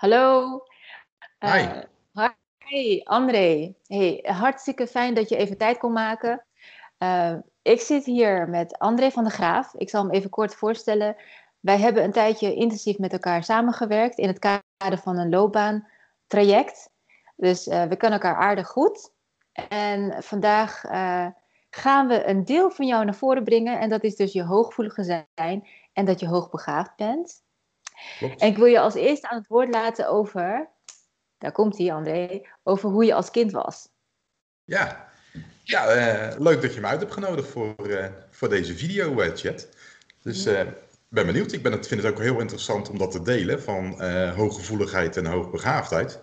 Hallo. Hi. Uh, hi, André. Hey, hartstikke fijn dat je even tijd kon maken. Uh, ik zit hier met André van der Graaf. Ik zal hem even kort voorstellen. Wij hebben een tijdje intensief met elkaar samengewerkt in het kader van een loopbaantraject. Dus uh, we kennen elkaar aardig goed. En vandaag gaan we een deel van jou naar voren brengen. En dat is dus je hooggevoelige zijn en dat je hoogbegaafd bent. Klopt. En ik wil je als eerste aan het woord laten over, daar komt hij André, over hoe je als kind was. Ja, ja uh, leuk dat je me uit hebt genodigd voor, uh, voor deze video-chat. Dus ik uh, ben benieuwd. Ik ben het, vind het ook heel interessant om dat te delen van hooggevoeligheid en hoogbegaafdheid.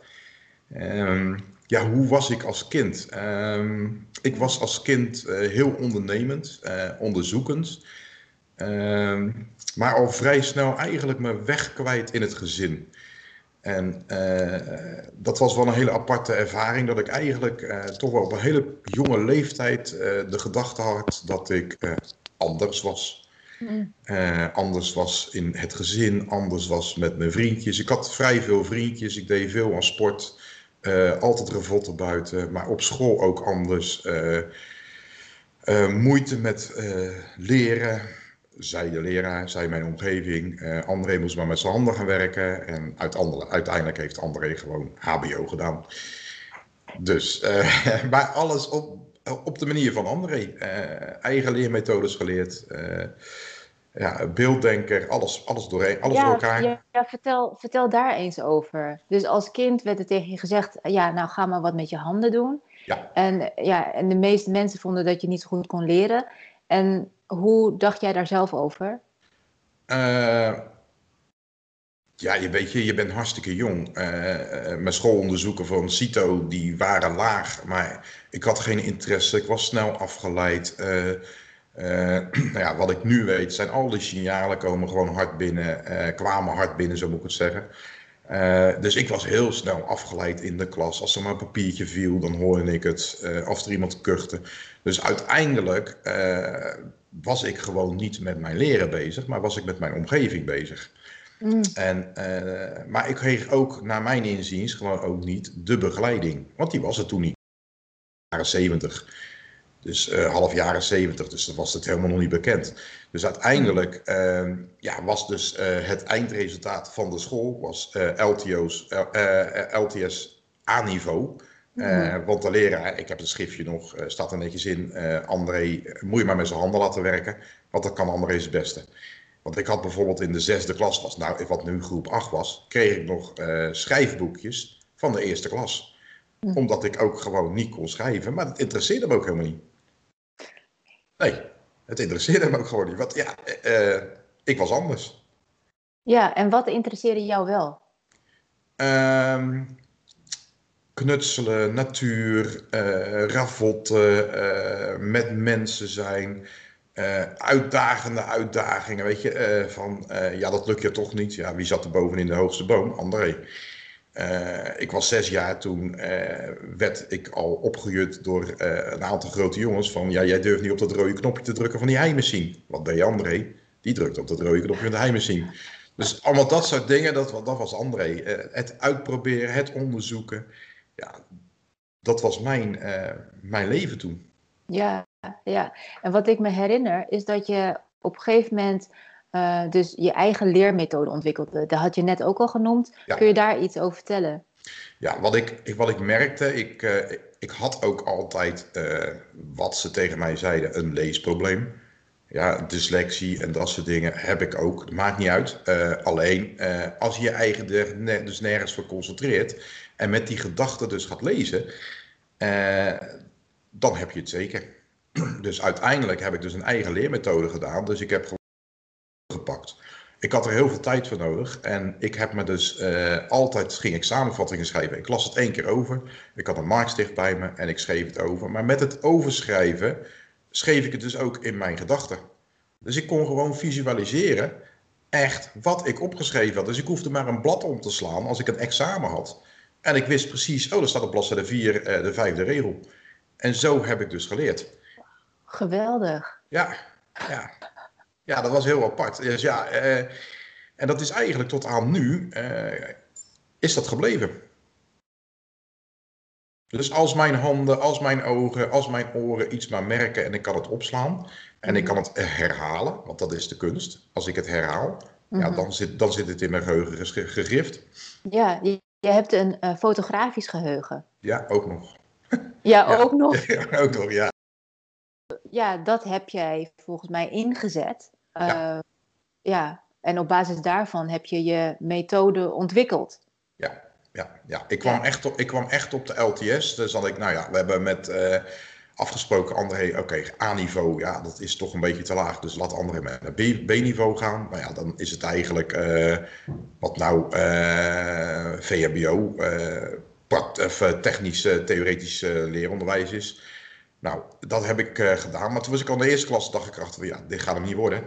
Um, ja, hoe was ik als kind? Um, ik was als kind heel ondernemend, onderzoekend. Um, maar al vrij snel eigenlijk mijn weg kwijt in het gezin. En uh, dat was wel een hele aparte ervaring, dat ik eigenlijk uh, toch wel op een hele jonge leeftijd uh, de gedachte had dat ik anders was. Mm. anders was in het gezin, anders was met mijn vriendjes. Ik had vrij veel vriendjes, ik deed veel aan sport, altijd revolte buiten, maar op school ook anders. moeite met leren, zei de leraar, zei mijn omgeving. Uh, André moest maar met zijn handen gaan werken. En uiteindelijk heeft André gewoon HBO gedaan. Dus, uh, maar alles op, op de manier van André. Uh, eigen leermethodes geleerd. ja, beelddenker, alles, alles doorheen, alles ja, door elkaar. Ja, ja, vertel, vertel daar eens over. Dus als kind werd er tegen je gezegd, ja, nou ga maar wat met je handen doen. Ja. En, ja, en de meeste mensen vonden dat je niet zo goed kon leren. En hoe dacht jij daar zelf over? Uh, ja, je weet je, je bent hartstikke jong. Uh, mijn schoolonderzoeken van CITO, die waren laag, maar ik had geen interesse. Ik was snel afgeleid. Nou ja, wat ik nu weet, zijn al die signalen komen gewoon hard binnen, kwamen hard binnen, zo moet ik het zeggen. Dus ik was heel snel afgeleid in de klas. Als er maar een papiertje viel, dan hoorde ik het. of er iemand kuchte. Dus uiteindelijk was ik gewoon niet met mijn leren bezig, maar was ik met mijn omgeving bezig. Mm. En, uh, maar ik kreeg ook, naar mijn inziens, gewoon ook niet de begeleiding. Want die was er toen niet. Jaren 70. Dus uh, half jaren 70, dus dat was het helemaal nog niet bekend. Dus uiteindelijk uh, ja, was dus uh, het eindresultaat van de school was LTO's, LTS A-niveau. Uh, want de leraar, ik heb het schriftje nog, staat er netjes in. André, moet je maar met zijn handen laten werken. Want dat kan André het beste. Want ik had bijvoorbeeld in de zesde klas, was, nou, wat nu groep 8 was, kreeg ik nog schrijfboekjes van de eerste klas. Hm. Omdat ik ook gewoon niet kon schrijven. Maar het interesseerde me ook helemaal niet. Nee, het interesseerde me ook gewoon niet. Want ja, ik was anders. Ja, en wat interesseerde jou wel? Ehm knutselen, natuur, uh, ravotten, uh, met mensen zijn, uh, uitdagende uitdagingen, weet je, van ja, dat lukt je toch niet. Ja, wie zat er boven in de hoogste boom? André. Ik was zes jaar, toen werd ik al opgejut door een aantal grote jongens van, ja, jij durft niet op dat rode knopje te drukken van die heimachine. Wat deed André? Die drukte op dat rode knopje van de heimachine. Dus allemaal dat soort dingen, dat, dat was André. het uitproberen, het onderzoeken ja, dat was mijn, mijn leven toen. Ja, ja, en wat ik me herinner is dat je op een gegeven moment uh, dus je eigen leermethode ontwikkelde. Dat had je net ook al genoemd. Ja. Kun je daar iets over vertellen? Ja, wat ik, wat ik merkte, ik, uh, ik had ook altijd, wat ze tegen mij zeiden, een leesprobleem. Ja, dyslexie en dat soort dingen heb ik ook. Dat maakt niet uit. alleen, als je je eigen dus nergens voor concentreert en met die gedachte dus gaat lezen, eh, dan heb je het zeker. Dus uiteindelijk heb ik dus een eigen leermethode gedaan. Dus ik heb gewoon Ik had er heel veel tijd voor nodig. En ik heb me dus uh, altijd ging ik samenvattingen schrijven. Ik las het één keer over. Ik had een marksticht bij me en ik schreef het over. Maar met het overschrijven schreef ik het dus ook in mijn gedachten. Dus ik kon gewoon visualiseren echt wat ik opgeschreven had. Dus ik hoefde maar een blad om te slaan als ik een examen had. En ik wist precies, oh, er staat op bladzijde 4 uh, de vijfde regel. En zo heb ik dus geleerd. Geweldig. Ja, ja. Ja dat was heel apart. Dus ja, uh, en dat is eigenlijk tot aan nu. Uh, is dat gebleven. Dus als mijn handen, als mijn ogen, als mijn oren iets maar merken en ik kan het opslaan en ik kan het herhalen, want dat is de kunst. Als ik het herhaal, ja, dan, zit, dan zit het in mijn geheugen gegrift. Ja, je, je hebt een uh, fotografisch geheugen. Ja, ook nog. Ja, ook nog. Ja, ook nog, ja. Ja, dat heb jij volgens mij ingezet. Uh, ja. ja, en op basis daarvan heb je je methode ontwikkeld. Ja, ja, ja. Ik, kwam Echt op, ik kwam echt op de LTS. Dus had ik, nou ja, we hebben met uh, afgesproken, André, oké, A-niveau, ja, dat is toch een beetje te laag. Dus laat André met naar B-niveau gaan. Maar ja, dan is het eigenlijk uh, wat nou uh, VHBO, of technisch, theoretisch leeronderwijs is. Nou, dat heb ik gedaan. Maar toen was ik al in de eerste klas, dacht ik achter, ja, dit gaat hem niet worden.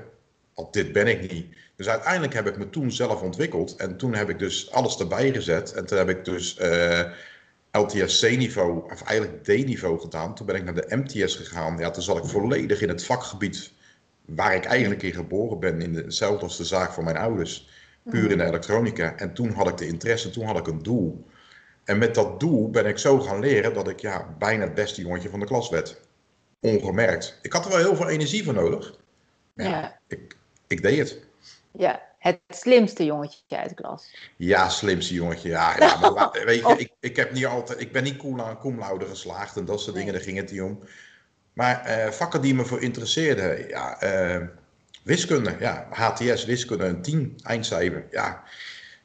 Want dit ben ik niet. Dus uiteindelijk heb ik me toen zelf ontwikkeld. En toen heb ik dus alles erbij gezet. En toen heb ik dus uh, LTS C-niveau, of eigenlijk D-niveau gedaan. Toen ben ik naar de MTS gegaan. Ja, toen zat ik volledig in het vakgebied waar ik eigenlijk in geboren ben. In hetzelfde als de zaak van mijn ouders. Puur in de elektronica. En toen had ik de interesse, toen had ik een doel. En met dat doel ben ik zo gaan leren dat ik ja, bijna het beste jongetje van de klas werd. Ongemerkt. Ik had er wel heel veel energie voor nodig. Ja, ja. Ik, ik deed het. Ja, het slimste jongetje uit de klas. Ja, slimste jongetje. Ja, ja maar weet je, oh. ik, ik, heb niet altijd, ik ben niet geslaagd en dat soort dingen, daar ging het niet om. Maar uh, vakken die me voor interesseerden, ja, uh, wiskunde, ja, HTS, wiskunde, een 10, eindcijfer, ja.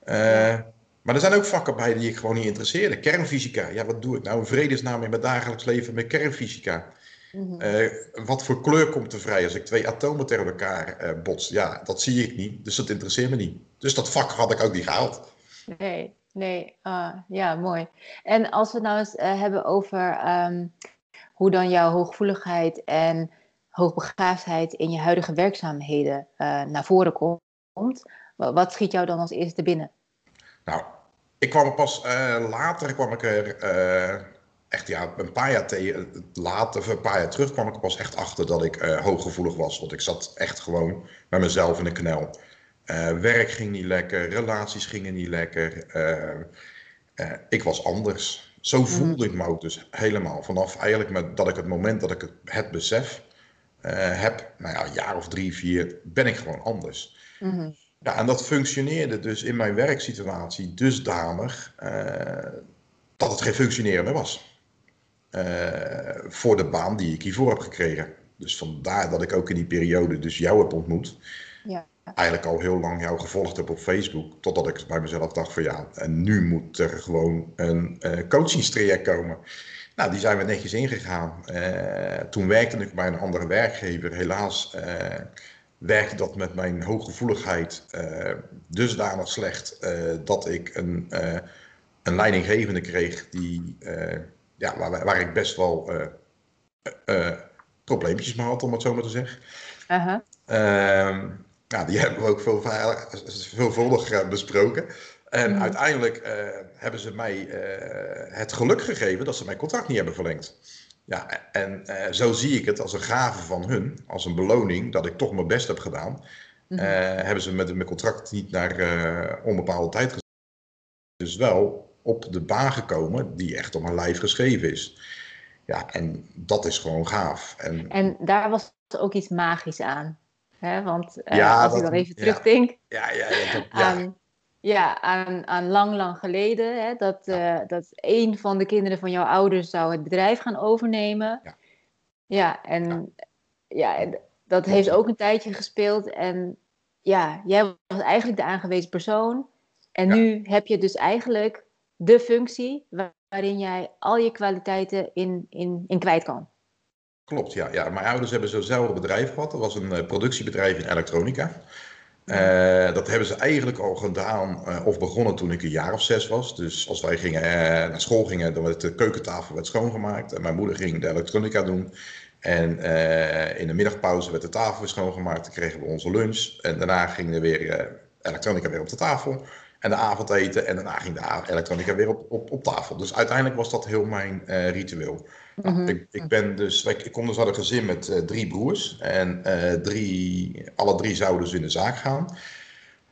Uh, maar er zijn ook vakken bij die ik gewoon niet interesseerde. Kernfysica, ja, wat doe ik nou in vredesnaam in mijn dagelijks leven met kernfysica? Uh, wat voor kleur komt er vrij als ik twee atomen tegen elkaar uh, bots? Ja, dat zie ik niet, dus dat interesseert me niet. Dus dat vak had ik ook niet gehaald. Nee, nee, uh, ja, mooi. En als we het nou eens uh, hebben over um, hoe dan jouw hooggevoeligheid en hoogbegaafdheid in je huidige werkzaamheden naar voren komt, wat schiet jou dan als eerste binnen? Nou, ik kwam er pas later kwam ik er echt ja, een paar jaar later, of een paar jaar terug, kwam ik pas echt achter dat ik uh, hooggevoelig was. Want ik zat echt gewoon met mezelf in de knel. Uh, werk ging niet lekker, relaties gingen niet lekker. Uh, ik was anders. Zo mhm. voelde ik me ook dus helemaal. Vanaf eigenlijk met, dat ik het moment dat ik het, het besef heb, nou ja, een jaar of drie, vier, ben ik gewoon anders. Mm Ja, en dat functioneerde dus in mijn werksituatie dusdanig dat het geen functioneren meer was. Eh, voor de baan die ik hiervoor heb gekregen. Dus vandaar dat ik ook in die periode dus jou heb ontmoet. Ja. Eigenlijk al heel lang jou gevolgd heb op Facebook. Totdat ik bij mezelf dacht van ja, en nu moet er gewoon een uh, coachingstraject komen. Nou, die zijn we netjes ingegaan. Uh, toen werkte ik bij een andere werkgever. Helaas uh, werkte dat met mijn hooggevoeligheid dusdanig slecht dat ik een, een leidinggevende kreeg die ja, waar, waar ik best wel uh, uh, probleempjes mee had, om het zo maar te zeggen. Uh -huh. ja, die hebben we ook veel, veelvuldig besproken. En mm. uiteindelijk hebben ze mij het geluk gegeven dat ze mijn contract niet hebben verlengd. Ja, en zo zie ik het als een gave van hun, als een beloning dat ik toch mijn best heb gedaan. Mm -hmm. hebben ze met mijn contract niet naar onbepaalde tijd gezet. Dus wel op de baan gekomen die echt op mijn lijf geschreven is. Ja, en dat is gewoon gaaf. En, en daar was ook iets magisch aan. Hè? Want uh, ja, als dat, ik dan even terugdenk ja, ja, ja, dat, aan, ja, aan, aan lang, lang geleden, hè, dat, uh, dat een van de kinderen van jouw ouders zou het bedrijf gaan overnemen. Ja, ja en ja. dat heeft ook een tijdje gespeeld. En ja, jij was eigenlijk de aangewezen persoon. En nu heb je dus eigenlijk de functie waarin jij al je kwaliteiten in, in, in kwijt kan. Klopt, ja, ja. Mijn ouders hebben zo'nzelfde bedrijf gehad. Dat was een uh, productiebedrijf in elektronica. Uh, dat hebben ze eigenlijk al gedaan uh, of begonnen toen ik een jaar of zes was. Dus als wij gingen, naar school gingen, dan werd de keukentafel werd schoongemaakt. En mijn moeder ging de elektronica doen. En in de middagpauze werd de tafel weer schoongemaakt. Dan kregen we onze lunch. En daarna ging er weer elektronica weer op de tafel en de avondeten. En daarna ging de elektronica weer op, op, op tafel. Dus uiteindelijk was dat heel mijn uh, ritueel. nou, mhm. ik, ik, ben dus, ik, kom dus uit een gezin met uh, drie broers. En uh, drie, alle drie zouden dus in de zaak gaan.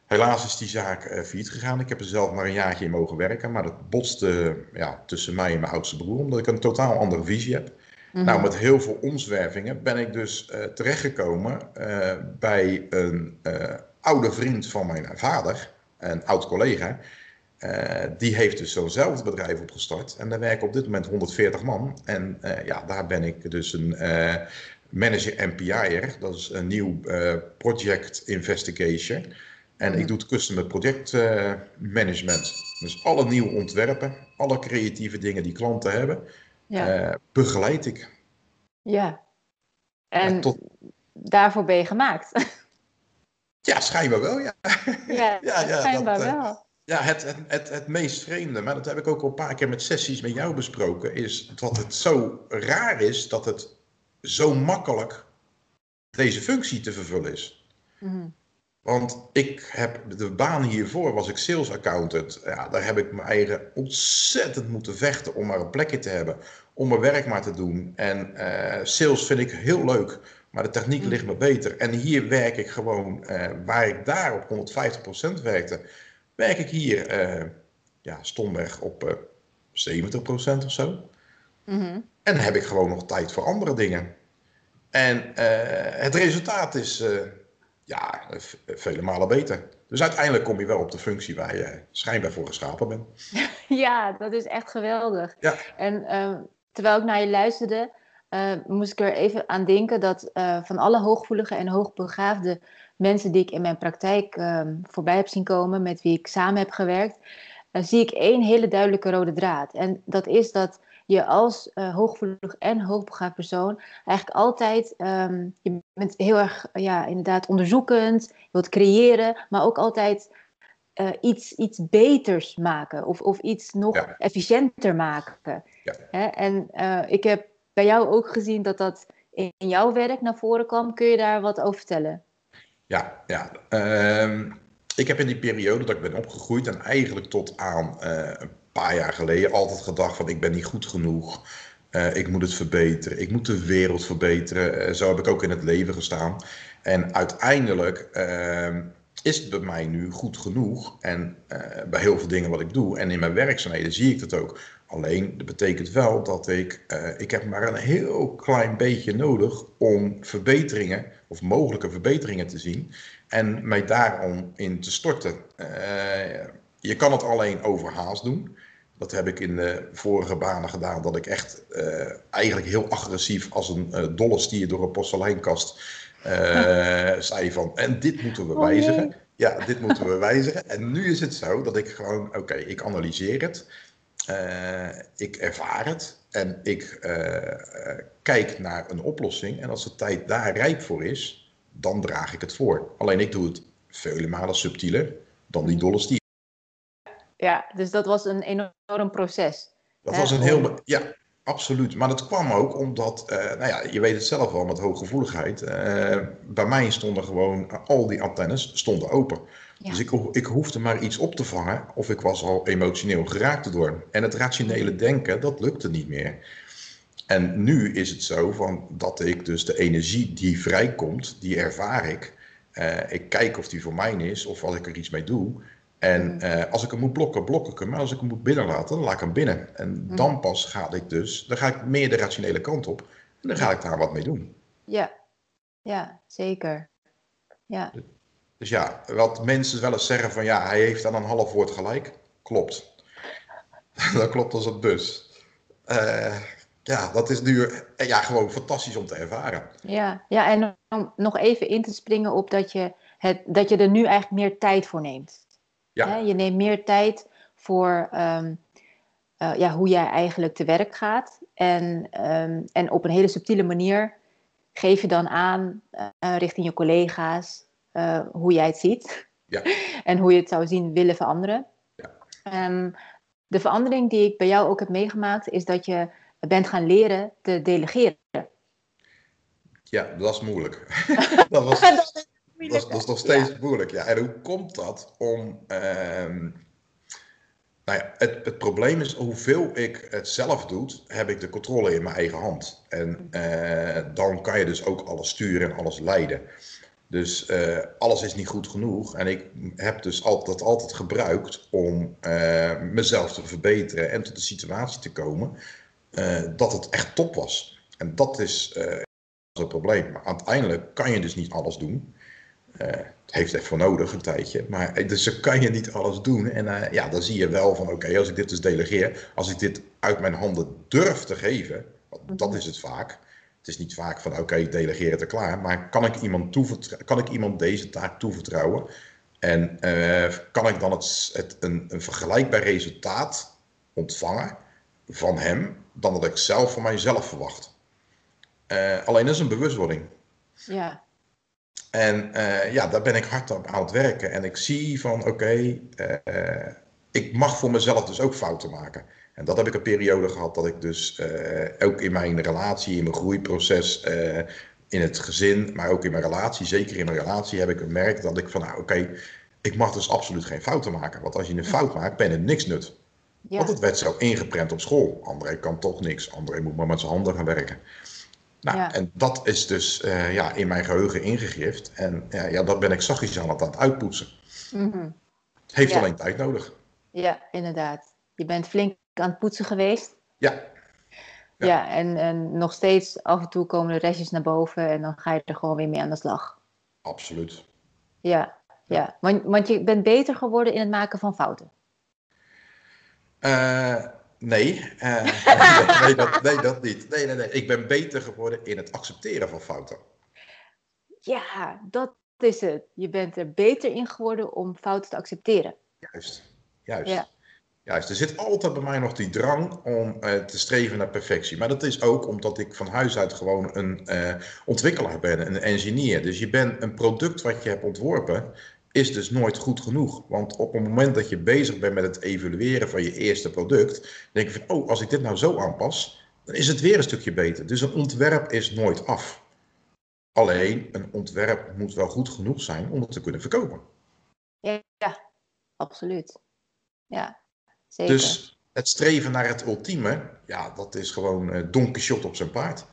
Helaas is die zaak failliet gegaan. Ik heb er zelf maar een jaartje in mogen werken. Maar dat botste ja, tussen mij en mijn oudste broer. Omdat ik een totaal andere visie heb. Mhm. Nou, met heel veel omzwervingen ben ik dus terechtgekomen bij een oude vriend van mijn vader. Een oud collega. die heeft dus zo'nzelfde bedrijf opgestart. En daar werken op dit moment 140 man. En ja, daar ben ik dus een manager MPI'er. Dat is een nieuw project investigation. En ik doe het customer project management. Dus alle nieuwe ontwerpen, alle creatieve dingen die klanten hebben, ja. begeleid ik. Ja. En tot... daarvoor ben je gemaakt. ja, schijnbaar wel, ja. Ja, ja, ja schijnbaar dat, uh, wel. Ja, het, het, het, het meest vreemde, maar dat heb ik ook al een paar keer met sessies met jou besproken, is dat het zo raar is dat het zo makkelijk deze functie te vervullen is. Mm want ik heb de baan hiervoor, was ik sales accountant. Ja, daar heb ik mijn eigen ontzettend moeten vechten om maar een plekje te hebben. Om mijn werk maar te doen. En uh, sales vind ik heel leuk, maar de techniek ligt me beter. En hier werk ik gewoon, uh, waar ik daar op 150% werkte, werk ik hier uh, ja, stomweg op 70% of zo. Mm -hmm. En dan heb ik gewoon nog tijd voor andere dingen. En het resultaat is ja, vele malen beter. Dus uiteindelijk kom je wel op de functie waar je schijnbaar voor geschapen bent. Ja, dat is echt geweldig. Ja. En uh, terwijl ik naar je luisterde, uh, moest ik er even aan denken dat uh, van alle hooggevoelige en hoogbegaafde mensen die ik in mijn praktijk ehm, voorbij heb zien komen, met wie ik samen heb gewerkt, zie ik één hele duidelijke rode draad. En dat is dat je als hooggevoelig en hoogbegaafd persoon eigenlijk altijd, um, je bent heel erg, ja, inderdaad onderzoekend, je wilt creëren, maar ook altijd uh, iets, iets beters maken of, of iets nog efficiënter maken. Ja. Hè? En uh, ik heb bij jou ook gezien dat dat in jouw werk naar voren kwam. Kun je daar wat over vertellen? Ja, ja. Um, ik heb in die periode dat ik ben opgegroeid en eigenlijk tot aan een paar jaar geleden altijd gedacht van ik ben niet goed genoeg. Uh, ik moet het verbeteren. Ik moet de wereld verbeteren. Uh, zo heb ik ook in het leven gestaan. En uiteindelijk uh, is het bij mij nu goed genoeg. En eh, bij heel veel dingen wat ik doe. En in mijn werkzaamheden zie ik dat ook. Alleen, dat betekent wel dat ik... ik heb maar een heel klein beetje nodig om verbeteringen... of mogelijke verbeteringen te zien. En mij daarom in te storten. je kan het alleen overhaast doen. Dat heb ik in de vorige banen gedaan, dat ik echt uh, eigenlijk heel agressief als een dolle stier door een porseleinkast zei van, en dit moeten we oh, wijzigen. Nee. Ja, dit moeten we wijzigen. En nu is het zo dat ik gewoon, oké, okay, ik analyseer het, ik ervaar het en ik kijk naar een oplossing. En als de tijd daar rijp voor is, dan draag ik het voor. Alleen ik doe het vele malen subtieler dan die dolle stier. Ja, dus dat was een enorm proces. Dat was een heel. Ja, absoluut. Maar dat kwam ook omdat, uh, nou ja, je weet het zelf wel met hooggevoeligheid. Bij mij stonden gewoon al die antennes stonden open. Dus ik, ik hoefde maar iets op te vangen of ik was al emotioneel geraakt door. En het rationele denken, dat lukte niet meer. En nu is het zo van dat ik dus de energie die vrijkomt, die ervaar ik. Uh, ik kijk of die voor mij is of wat ik er iets mee doe. En uh, als ik hem moet blokken, blok ik hem. Maar als ik hem moet binnenlaten, dan laat ik hem binnen. En mhm. dan pas ga ik dus, dan ga ik meer de rationele kant op. En dan ga ik daar wat mee doen. Ja, ja zeker. Ja. Dus ja, wat mensen wel eens zeggen van ja, hij heeft aan een half woord gelijk. Klopt. dat klopt als een bus. Uh, ja, dat is nu ja, gewoon fantastisch om te ervaren. Ja, ja en om nog even in te springen op dat je, het, dat je er nu eigenlijk meer tijd voor neemt. Ja. Je neemt meer tijd voor um, uh, ja, hoe jij eigenlijk te werk gaat. En, um, en op een hele subtiele manier geef je dan aan uh, richting je collega's uh, hoe jij het ziet. Ja. en hoe je het zou zien willen veranderen. Ja. Um, de verandering die ik bij jou ook heb meegemaakt, is dat je bent gaan leren te delegeren. Ja, dat is moeilijk. dat was, dat, dat, is nog steeds moeilijk. Ja. En hoe komt dat? Om, ehm, nou ja, het, het, probleem is hoeveel ik het zelf doe, heb ik de controle in mijn eigen hand. En uh, dan kan je dus ook alles sturen en alles leiden. Dus uh, alles is niet goed genoeg. En ik heb dus dat altijd gebruikt om uh, mezelf te verbeteren en tot de situatie te komen uh, dat het echt top was. En dat is het probleem. Maar uiteindelijk kan je dus niet alles doen. het heeft echt voor nodig een tijdje. Maar dus kan je niet alles doen. En ja, dan zie je wel van oké, als ik dit dus delegeer, als ik dit uit mijn handen durf te geven, dat is het vaak het is niet vaak van oké, okay, delegeer het er klaar. Maar kan ik iemand, kan ik iemand deze taak toevertrouwen? En uh, kan ik dan het, het, een, een vergelijkbaar resultaat ontvangen van hem dan dat ik zelf van mijzelf verwacht? Uh, alleen dat is een bewustwording. Ja. En uh, ja, daar ben ik hard op aan het werken. En ik zie van oké, okay, ik mag voor mezelf dus ook fouten maken. En dat heb ik een periode gehad dat ik dus uh, ook in mijn relatie, in mijn groeiproces, uh, in het gezin, maar ook in mijn relatie, zeker in mijn relatie, heb ik gemerkt dat ik van nou oké, ik mag dus absoluut geen fouten maken. Want als je een fout maakt, ben je niks nut. Ja. Want het werd zo ingeprent op school. André kan toch niks. André moet maar met zijn handen gaan werken. Nou, ja. en dat is dus uh, ja, in mijn geheugen ingegrift. En ja, ja, dat ben ik zachtjes aan het, aan het uitpoetsen. Mm -hmm. Heeft ja. alleen tijd nodig. Ja, inderdaad. Je bent flink aan het poetsen geweest. Ja. Ja, ja en, en nog steeds af en toe komen de restjes naar boven en dan ga je er gewoon weer mee aan de slag. Absoluut. Ja, ja. Want, want je bent beter geworden in het maken van fouten. Uh, nee. Uh, nee, nee, dat, nee, dat niet. Nee, nee, nee. Ik ben beter geworden in het accepteren van fouten. Ja, dat is het. Je bent er beter in geworden om fouten te accepteren. Juist, juist. Ja. Juist, er zit altijd bij mij nog die drang om uh, te streven naar perfectie. Maar dat is ook omdat ik van huis uit gewoon een uh, ontwikkelaar ben, een engineer. Dus je bent een product wat je hebt ontworpen, is dus nooit goed genoeg. Want op het moment dat je bezig bent met het evalueren van je eerste product, denk je van, oh, als ik dit nou zo aanpas, dan is het weer een stukje beter. Dus een ontwerp is nooit af. Alleen, een ontwerp moet wel goed genoeg zijn om het te kunnen verkopen. Ja, ja absoluut. Ja. Dus het streven naar het ultieme, ja, dat is gewoon uh, Don Quixote op zijn paard.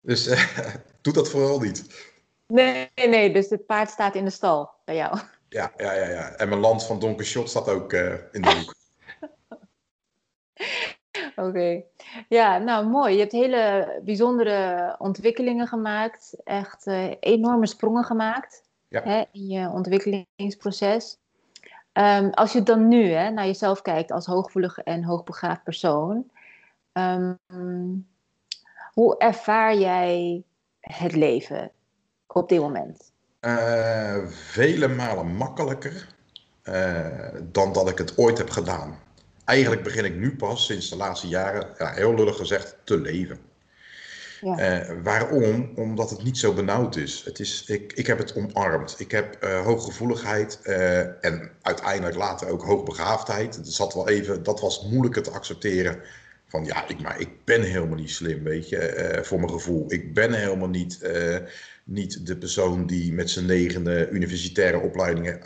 Dus uh, doe dat vooral niet. Nee, nee, dus het paard staat in de stal bij jou. Ja, ja, ja, ja. En mijn land van Don Quixote staat ook uh, in de hoek. Oké. Okay. Ja, nou mooi. Je hebt hele bijzondere ontwikkelingen gemaakt. Echt uh, enorme sprongen gemaakt ja. hè, in je ontwikkelingsproces. Um, als je dan nu hè, naar jezelf kijkt als hooggevoelig en hoogbegaafd persoon, um, hoe ervaar jij het leven op dit moment? Uh, vele malen makkelijker uh, dan dat ik het ooit heb gedaan. Eigenlijk begin ik nu pas sinds de laatste jaren, ja, heel lullig gezegd, te leven. Ja. Uh, waarom? Omdat het niet zo benauwd is. Het is ik, ik heb het omarmd. Ik heb uh, hooggevoeligheid uh, en uiteindelijk later ook hoogbegaafdheid. Het zat wel even, dat was moeilijker te accepteren. Van ja, ik, maar ik ben helemaal niet slim, weet je, voor mijn gevoel. Ik ben helemaal niet, niet de persoon die met zijn negende universitaire opleidingen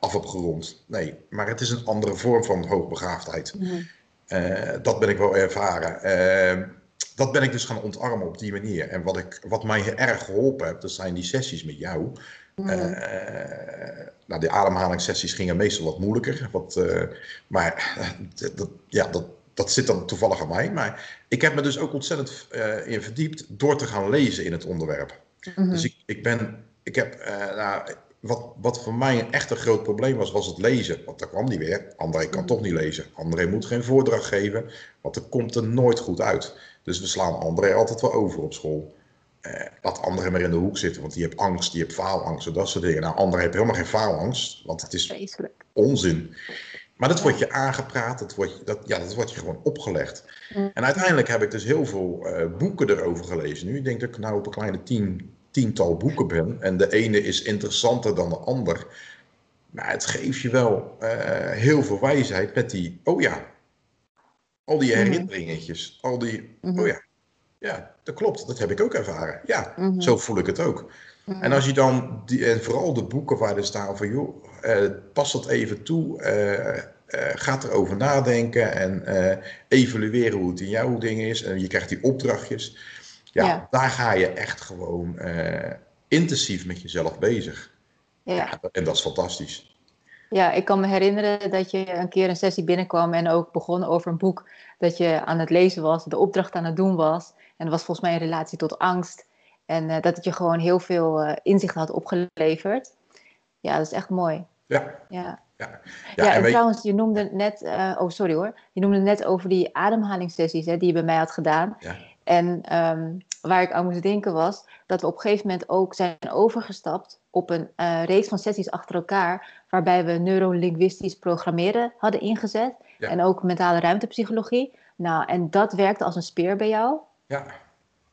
af heb gerond. Nee, maar het is een andere vorm van hoogbegaafdheid. Mm -hmm. dat ben ik wel ervaren dat ben ik dus gaan ontarmen op die manier. En wat, ik, wat mij erg geholpen heeft, dat zijn die sessies met jou. Mm. Uh, nou, de ademhalingssessies gingen meestal wat moeilijker. Wat, uh, maar dat, ja, dat, dat zit dan toevallig aan mij. Maar ik heb me dus ook ontzettend uh, in verdiept door te gaan lezen in het onderwerp. Mm -hmm. Dus ik, ik ben, ik heb, nou, wat, wat voor mij een echt een groot probleem was, was het lezen. Want daar kwam niet weer. André kan mm. toch niet lezen. André moet geen voordracht geven, want er komt er nooit goed uit. Dus we slaan André altijd wel over op school. Eh, laat André maar in de hoek zitten, want die heeft angst, die heeft faalangst, dat soort dingen. Nou, André heeft helemaal geen faalangst, want het is onzin. Maar dat wordt je aangepraat, dat wordt, dat, ja, dat wordt je gewoon opgelegd. Mm. En uiteindelijk heb ik dus heel veel uh, boeken erover gelezen nu. Ik denk dat ik nou op een kleine tien, tiental boeken ben. En de ene is interessanter dan de ander. Maar het geeft je wel uh, heel veel wijsheid met die, oh ja, al die mhm. herinneringetjes, al die, -hmm. oh ja, ja, dat klopt, dat heb ik ook ervaren. Ja, mm -hmm. zo voel ik het ook. Mm -hmm. En als je dan, die, en vooral de boeken waar er staan van, joh, uh, pas dat even toe, uh, uh, ga erover nadenken en evalueren hoe het in jouw ding is. En je krijgt die opdrachtjes. Ja, Ja. daar ga je echt gewoon eh, intensief met jezelf bezig. Ja. Ja, en dat is fantastisch. Ja, ik kan me herinneren dat je een keer een sessie binnenkwam en ook begon over een boek dat je aan het lezen was, de opdracht aan het doen was. En dat was volgens mij in relatie tot angst. En eh, dat het je gewoon heel veel eh, inzicht had opgeleverd. Ja, dat is echt mooi. Ja, Ja, ja. ja, en trouwens, je noemde net, eh, oh sorry hoor, je noemde net over die ademhalingssessies hè, die je bij mij had gedaan. Ja. En ehm, waar ik aan moest denken was dat we op een gegeven moment ook zijn overgestapt op een eh, reeks van sessies achter elkaar, waarbij we neurolinguistisch programmeren hadden ingezet Ja. en ook mentale ruimtepsychologie. Nou, en dat werkte als een speer bij jou, ja,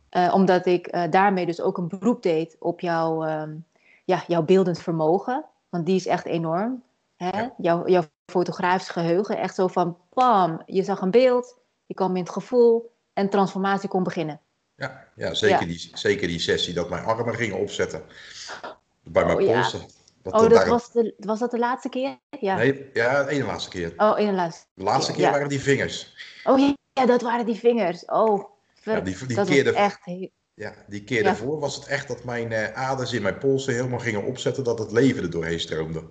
eh, omdat ik eh, daarmee dus ook een beroep deed op jouw, ehm, ja, jouw beeldend vermogen, want die is echt enorm. Hè? Ja. Jouw, jouw fotografisch geheugen, echt zo van pam, je zag een beeld, je kwam in het gevoel en transformatie kon beginnen. ja, ja, zeker, Ja. Die, zeker die sessie dat mijn armen gingen opzetten. Bij mijn Oh, ja. polsen. Dat Oh, er dat daar- was, de, was dat de laatste keer? Ja. Nee, ja, de ene laatste keer. Oh, in de laatste. De laatste keer Ja. waren die vingers. Oh ja, dat waren die vingers. Oh, ver- Ja, die- die dat keer de- echt... heel- Ja, die keer daarvoor was het echt dat mijn eh, aders in mijn polsen helemaal gingen opzetten, dat het leven er doorheen stroomde.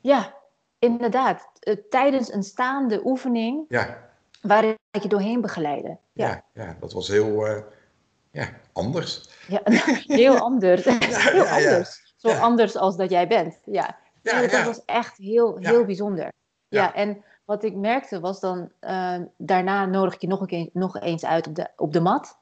Ja, inderdaad. Eh, tijdens een staande oefening Ja, waarin ik je doorheen begeleide. Ja, ja, ja, dat was heel eh, ja, anders. ja. heel anders. heel anders. Zo anders als dat jij bent. Ja, Nee, dat was echt heel, heel bijzonder. Ja. En wat ik merkte was dan, eh, daarna nodig ik je nog, een keer, nog eens uit op de, op de mat.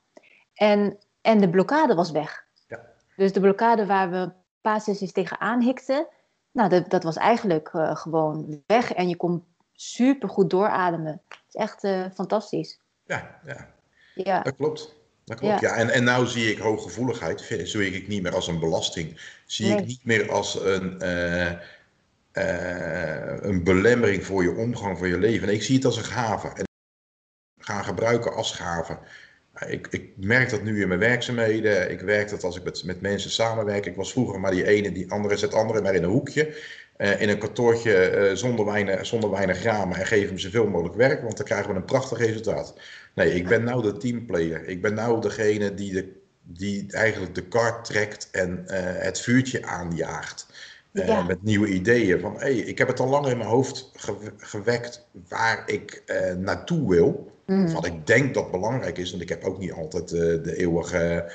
En, en de blokkade was weg. Ja. Dus de blokkade waar we een paar sessies tegenaan hikten, nou, dat, dat was eigenlijk eh, gewoon weg. En je kon super goed doorademen. Het is echt eh, fantastisch. Ja, ja, Ja, dat klopt. Dat klopt. Ja. En, en nou zie ik hooggevoeligheid, vind- zie ik niet meer als een belasting. Zie Nee. ik niet meer als een, eh, eh, een belemmering voor je omgang, voor je leven. Nee, ik zie het als een gave. En gaan gebruiken als gave. Ik, ik merk dat nu in mijn werkzaamheden. Ik werk dat als ik met, met mensen samenwerk. Ik was vroeger maar die ene, die andere zet andere maar in een hoekje. Eh, in een kantoortje eh, zonder, weinig, zonder weinig ramen en geef hem zoveel mogelijk werk, want dan krijgen we een prachtig resultaat. Nee, ik ben nou de teamplayer. Ik ben nou degene die, de, die eigenlijk de kar trekt en eh, het vuurtje aanjaagt. Ja. Met nieuwe ideeën. Van, hey, ik heb het al lang in mijn hoofd ge- gewekt waar ik naartoe wil. Mhm. Of wat ik denk dat belangrijk is, want ik heb ook niet altijd de eeuwige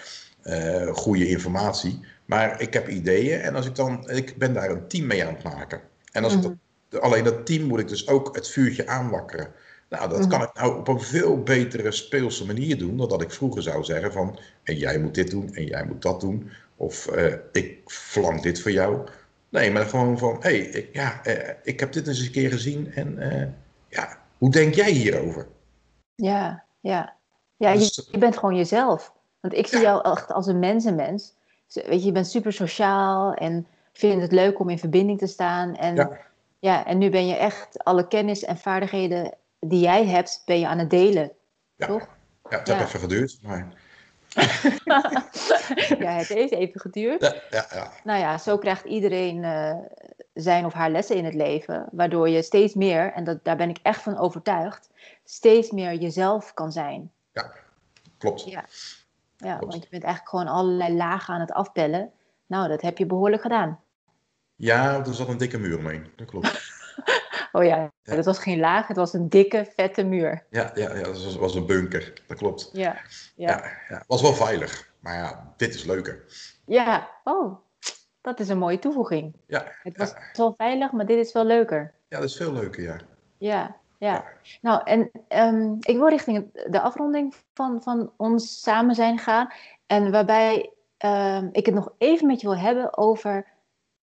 goede informatie. Maar ik heb ideeën en als ik dan, ik ben daar een team mee aan het maken. En als ik dat, alleen dat team moet ik dus ook het vuurtje aanwakkeren. Nou, dat Mhm. kan ik nou op een veel betere speelse manier doen dan dat ik vroeger zou zeggen van, en jij moet dit doen en jij moet dat doen. Of eh, ik verlang dit voor jou. Nee, maar gewoon van, hé, hey, ik, ja, eh, ik heb dit eens een keer gezien en eh, ja, hoe denk jij hierover? Ja, ja. Ja, Dus- je, je bent gewoon jezelf. Want ik zie Ja. jou echt als een mensenmens. Weet je, je bent super sociaal en vindt het leuk om in verbinding te staan. En, Ja. ja. en nu ben je echt alle kennis en vaardigheden die jij hebt, ben je aan het delen. Ja. Toch? Ja, het Ja. heeft even geduurd, maar ja, het heeft even geduurd. ja, ja, ja. Nou ja, zo krijgt iedereen eh, zijn of haar lessen in het leven. Waardoor je steeds meer, en dat, daar ben ik echt van overtuigd, steeds meer jezelf kan zijn. klopt. Ja. Ja, want je bent eigenlijk gewoon allerlei lagen aan het afpellen. Nou, dat heb je behoorlijk gedaan. Ja, er zat een dikke muur omheen, dat klopt. Oh ja, Ja. dat was geen laag, het was een dikke, vette muur. Ja, ja, ja dat was, was een bunker, dat klopt. Ja, ja. Ja, ja, was wel veilig, maar ja, dit is leuker. Ja, oh, dat is een mooie toevoeging. Ja, Het was wel veilig, maar dit is wel leuker. ja, dat is veel leuker, ja. Ja, ja. Nou, en ehm, ik wil richting de afronding van, van ons samen zijn gaan. En waarbij ehm, ik het nog even met je wil hebben over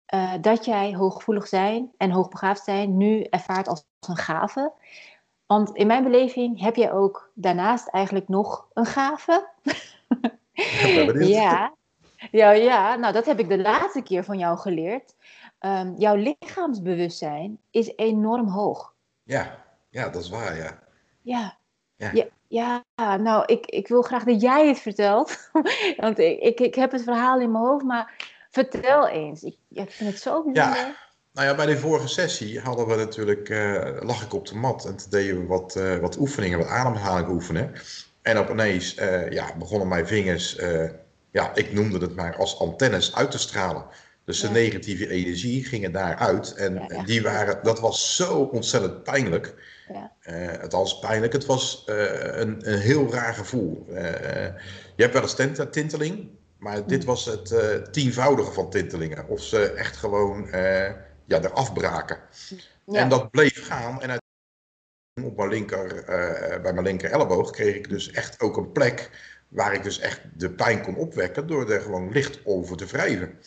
eh, dat jij hooggevoelig zijn en hoogbegaafd zijn nu ervaart als een gave. Want in mijn beleving heb jij ook daarnaast eigenlijk nog een gave. Ja. Ja, ja, nou dat heb ik de laatste keer van jou geleerd. Ehm, jouw lichaamsbewustzijn is enorm hoog. Ja, ja, dat is waar, ja. Ja. Ja. Ja, ja, nou, ik, ik wil graag dat jij het vertelt. Want ik, ik, ik heb het verhaal in mijn hoofd, maar vertel eens. Ik, ja, ik vind het zo bijzonder. Nou ja, bij de vorige sessie hadden we natuurlijk, eh, lag ik op de mat en toen deden we wat, eh, wat oefeningen, wat ademhaling oefenen. En opeens uh, ja, begonnen mijn vingers, ja, ik noemde het maar als antennes uit te stralen. Dus de negatieve energie gingen daaruit. En ja, die waren, dat was zo ontzettend pijnlijk. Ja. Uh, het was pijnlijk. Het was een, een heel raar gevoel. je hebt wel eens tinteling, maar dit mm. was het tienvoudige van tintelingen. Of ze echt gewoon ja, eraf braken. En dat bleef gaan. En op mijn linker, bij mijn linker elleboog kreeg ik dus echt ook een plek waar ik dus echt de pijn kon opwekken door er gewoon licht over te wrijven.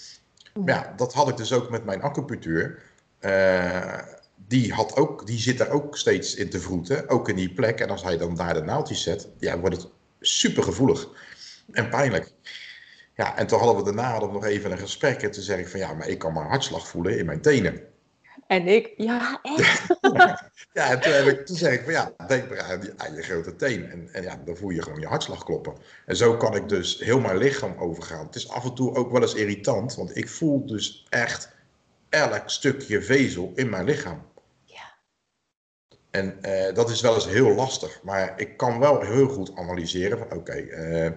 Ja, dat had ik dus ook met mijn acupunctuur. Uh, die, had ook, die zit daar ook steeds in te vroeten, ook in die plek. En als hij dan daar de naaldjes zet, ja, wordt het super gevoelig en pijnlijk. Ja, en toen hadden we daarna nog even een gesprek. En toen zei ik van ja, maar ik kan mijn hartslag voelen in mijn tenen. En ik, ja, echt? ja, en toen, heb ik, toen zei ik van ja, denk maar aan, aan je grote teen. En, en ja, dan voel je gewoon je hartslag kloppen. En zo kan ik dus heel mijn lichaam overgaan. Het is af en toe ook wel eens irritant, want ik voel dus echt elk stukje vezel in mijn lichaam. Ja. En uh, dat is wel eens heel lastig, maar ik kan wel heel goed analyseren van oké, okay, uh,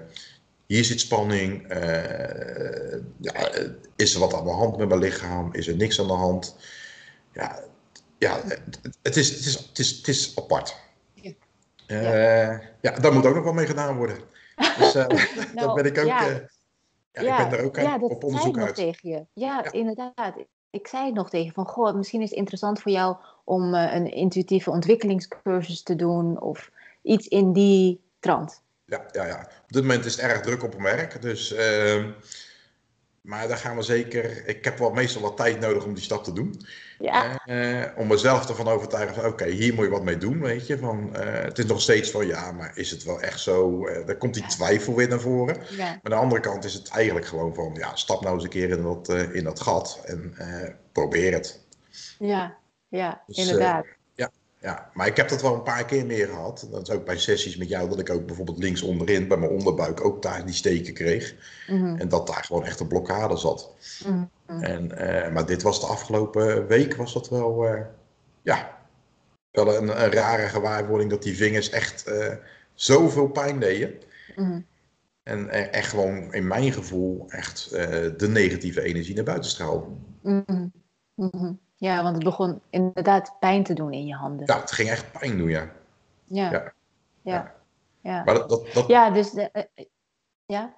hier zit spanning, uh, ja, is er wat aan de hand met mijn lichaam, is er niks aan de hand ja, ja het, is, het, is, het, is, het is apart. Ja. Uh, ja, daar moet ook nog wel mee gedaan worden. Dus uh, nou, dat ben ik ook. Ja. Uh, ja, ik ben er ook op onderzoek uit. tegen je. Ja, inderdaad. Ik zei het nog tegen van, goh, misschien is het interessant voor jou om een intuïtieve ontwikkelingscursus te doen of iets in die trant. Ja, ja, ja. Op dit moment is het erg druk op mijn werk, dus ehm, maar daar gaan we zeker. Ik heb wel meestal wat tijd nodig om die stap te doen. Ja. Uh, om mezelf ervan overtuigen van oké, hier moet je wat mee doen, weet je. Van, uh, het is nog steeds van ja, maar is het wel echt zo? Uh, daar komt die twijfel weer naar voren. Ja. Maar aan de andere kant is het eigenlijk gewoon van ja, stap nou eens een keer in dat, in dat gat en probeer het. Ja, ja, dus, inderdaad ja, maar ik heb dat wel een paar keer meer gehad. Dat is ook bij sessies met jou, dat ik ook bijvoorbeeld links onderin bij mijn onderbuik ook daar die steken kreeg. Mhm. En dat daar gewoon echt een blokkade zat. Mhm. en, uh, maar dit was de afgelopen week, was dat wel, uh, ja, wel een, een, rare gewaarwording dat die vingers echt uh, zoveel pijn deden. Mhm. En echt gewoon in mijn gevoel echt de negatieve energie naar buiten straalden. Ja, want het begon inderdaad pijn te doen in je handen. Ja, het ging echt pijn doen, ja. Ja. Ja. ja. ja. Maar dat, dat, dat... Ja, dus... De, uh, ja?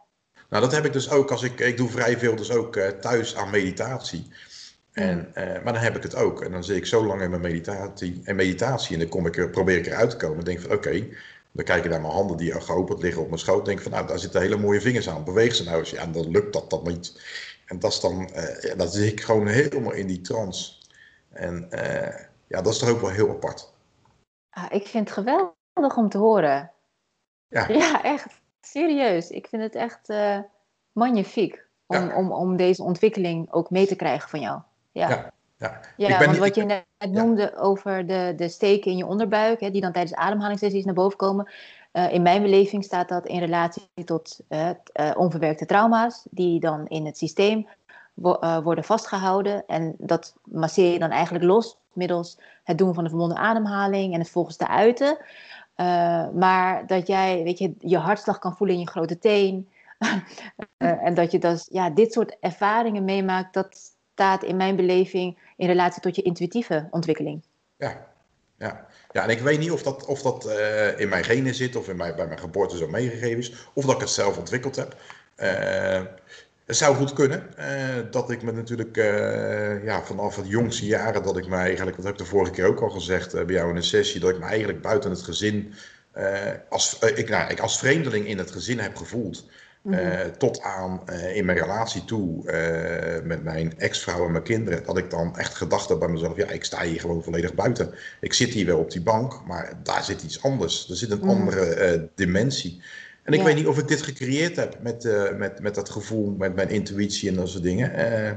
Nou, dat heb ik dus ook als ik... Ik doe vrij veel dus ook uh, thuis aan meditatie. En, uh, maar dan heb ik het ook. En dan zit ik zo lang in mijn meditatie, en meditatie en dan kom ik er, probeer ik eruit te komen. Dan denk van, oké, dan kijk ik naar mijn handen die geopend liggen op mijn schoot. denk van, nou, daar zitten hele mooie vingers aan. Beweeg ze nou eens. Ja, dan lukt dat dan niet. En dat is dan, uh, dan zit ik gewoon helemaal in die trance. En uh, ja, dat is toch ook wel heel apart. Ah, ik vind het geweldig om te horen. Ja, ja echt. Serieus. Ik vind het echt uh, magnifiek om, om, om deze ontwikkeling ook mee te krijgen van jou. Ja, ja. ja. ja want wat je net noemde over de, de steken in je onderbuik, hè, die dan tijdens ademhalingssessies naar boven komen. Uh, in mijn beleving staat dat in relatie tot uh, onverwerkte trauma's, die dan in het systeem uh, worden vastgehouden. En dat masseer je dan eigenlijk los middels het doen van de verbonden ademhaling en het volgens te uiten. Uh, maar dat jij, weet je, je hartslag kan voelen in je grote teen. uh, en dat je dus, ja, dit soort ervaringen meemaakt, dat staat in mijn beleving in relatie tot je intuïtieve ontwikkeling. Ja, ja. ja en ik weet niet of dat, of dat in mijn genen zit of in mijn, bij mijn geboorte zo meegegeven is, of dat ik het zelf ontwikkeld heb. Het zou goed kunnen uh, dat ik me natuurlijk uh, ja, vanaf het jongste jaren dat ik me eigenlijk, wat heb ik de vorige keer ook al gezegd uh, bij jou in een sessie, dat ik me eigenlijk buiten het gezin, als, ik, nou, ik als vreemdeling in het gezin heb gevoeld. Mm-hmm. tot aan in mijn relatie toe met mijn ex-vrouw en mijn kinderen, dat ik dan echt gedacht heb bij mezelf, ja, ik sta hier gewoon volledig buiten. Ik zit hier wel op die bank, maar daar zit iets anders. Er zit een mm-hmm. andere dimensie. En ik weet niet of ik dit gecreëerd heb met, uh, met, met dat gevoel, met mijn intuïtie en dat soort dingen. Uh,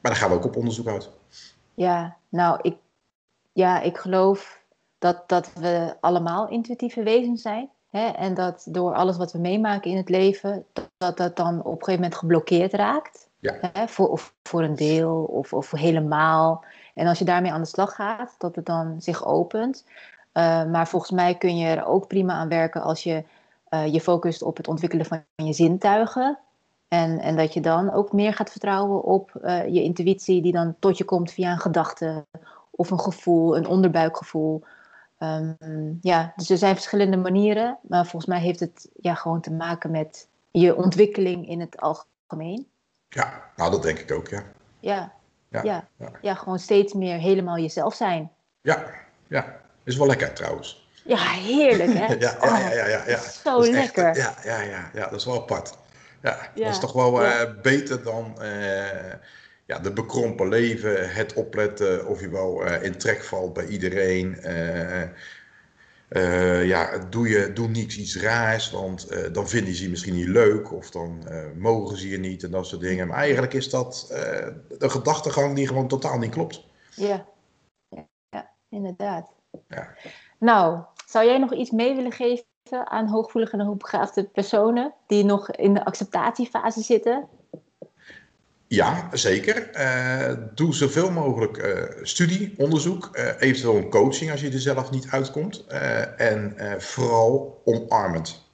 maar daar gaan we ook op onderzoek uit. Ja, nou, ik, ja, ik geloof dat, dat we allemaal intuïtieve wezens zijn. Hè? En dat door alles wat we meemaken in het leven, dat dat dan op een gegeven moment geblokkeerd raakt. Ja. Hè? Voor, of voor een deel of, of helemaal. En als je daarmee aan de slag gaat, dat het dan zich opent. Uh, maar volgens mij kun je er ook prima aan werken als je eh, je focust op het ontwikkelen van je zintuigen. En, en dat je dan ook meer gaat vertrouwen op eh, je intuïtie, die dan tot je komt via een gedachte of een gevoel, een onderbuikgevoel. Ehm, ja, dus er zijn verschillende manieren, maar volgens mij heeft het ja, gewoon te maken met je ontwikkeling in het algemeen. Ja, nou dat denk ik ook, ja. Ja, ja, ja, ja. gewoon steeds meer helemaal jezelf zijn. Ja, ja. Is wel lekker trouwens. Ja, heerlijk hè? ja, ja, ja, ja, ja. Zo lekker. Echt, ja, ja, ja, ja, dat is wel apart. Ja, dat is toch wel uh, beter dan uh, ja, de bekrompen leven, het opletten of je wel uh, in trek valt bij iedereen. ja, doe, je, doe niets iets raars, want dan vinden ze je misschien niet leuk of dan mogen ze je niet en dat soort dingen. Maar eigenlijk is dat een gedachtegang die gewoon totaal niet klopt. Ja, ja, ja inderdaad. Ja. Nou, zou jij nog iets mee willen geven aan hooggevoelige en hoogbegaafde personen die nog in de acceptatiefase zitten? Ja, zeker. Uh, doe zoveel mogelijk uh, studie, onderzoek, uh, eventueel een coaching als je er zelf niet uitkomt. en vooral omarmend.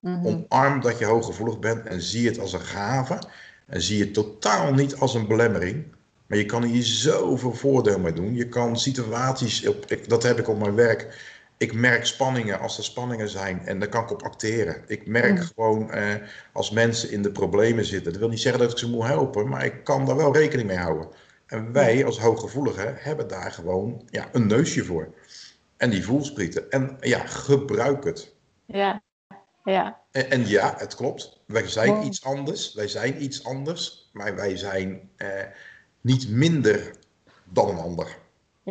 Mm Omarm dat je hooggevoelig bent en zie het als een gave. En zie het totaal niet als een belemmering. Maar je kan hier zoveel voordeel mee doen. Je kan situaties, op, dat heb ik op mijn werk, ik merk spanningen als er spanningen zijn en daar kan ik op acteren. Ik merk mm. gewoon eh, als mensen in de problemen zitten. Dat wil niet zeggen dat ik ze moet helpen, maar ik kan daar wel rekening mee houden. En wij als hooggevoeligen hebben daar gewoon ja, een neusje voor. En die voelsprieten. En ja, gebruik het. Ja, ja. En, en ja, het klopt. Wij zijn iets anders. Wij zijn iets anders. Maar wij zijn eh, niet minder dan een ander.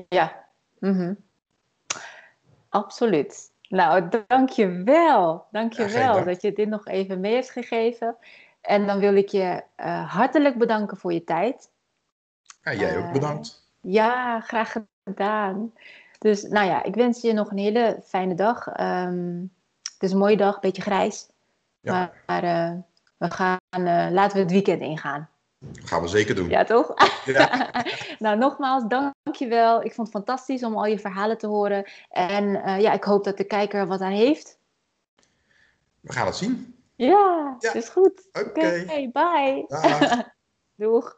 Ja. Mm Absoluut. Nou, dank je wel. Dank je wel dat je dit nog even mee hebt gegeven. En dan wil ik je uh, hartelijk bedanken voor je tijd. Ja, jij ook eh, bedankt. ja, graag gedaan. Dus nou ja, ik wens je nog een hele fijne dag. Um, het is een mooie dag, een beetje grijs. Ja. Maar uh, we gaan, laten we het weekend ingaan. Gaan we zeker doen. Ja, toch? Ja. nou, nogmaals, dankjewel. Ik vond het fantastisch om al je verhalen te horen. En uh, ja, ik hoop dat de kijker wat aan heeft. We gaan het zien. Ja, ja. is goed. Oké, okay. okay, bye. Doeg.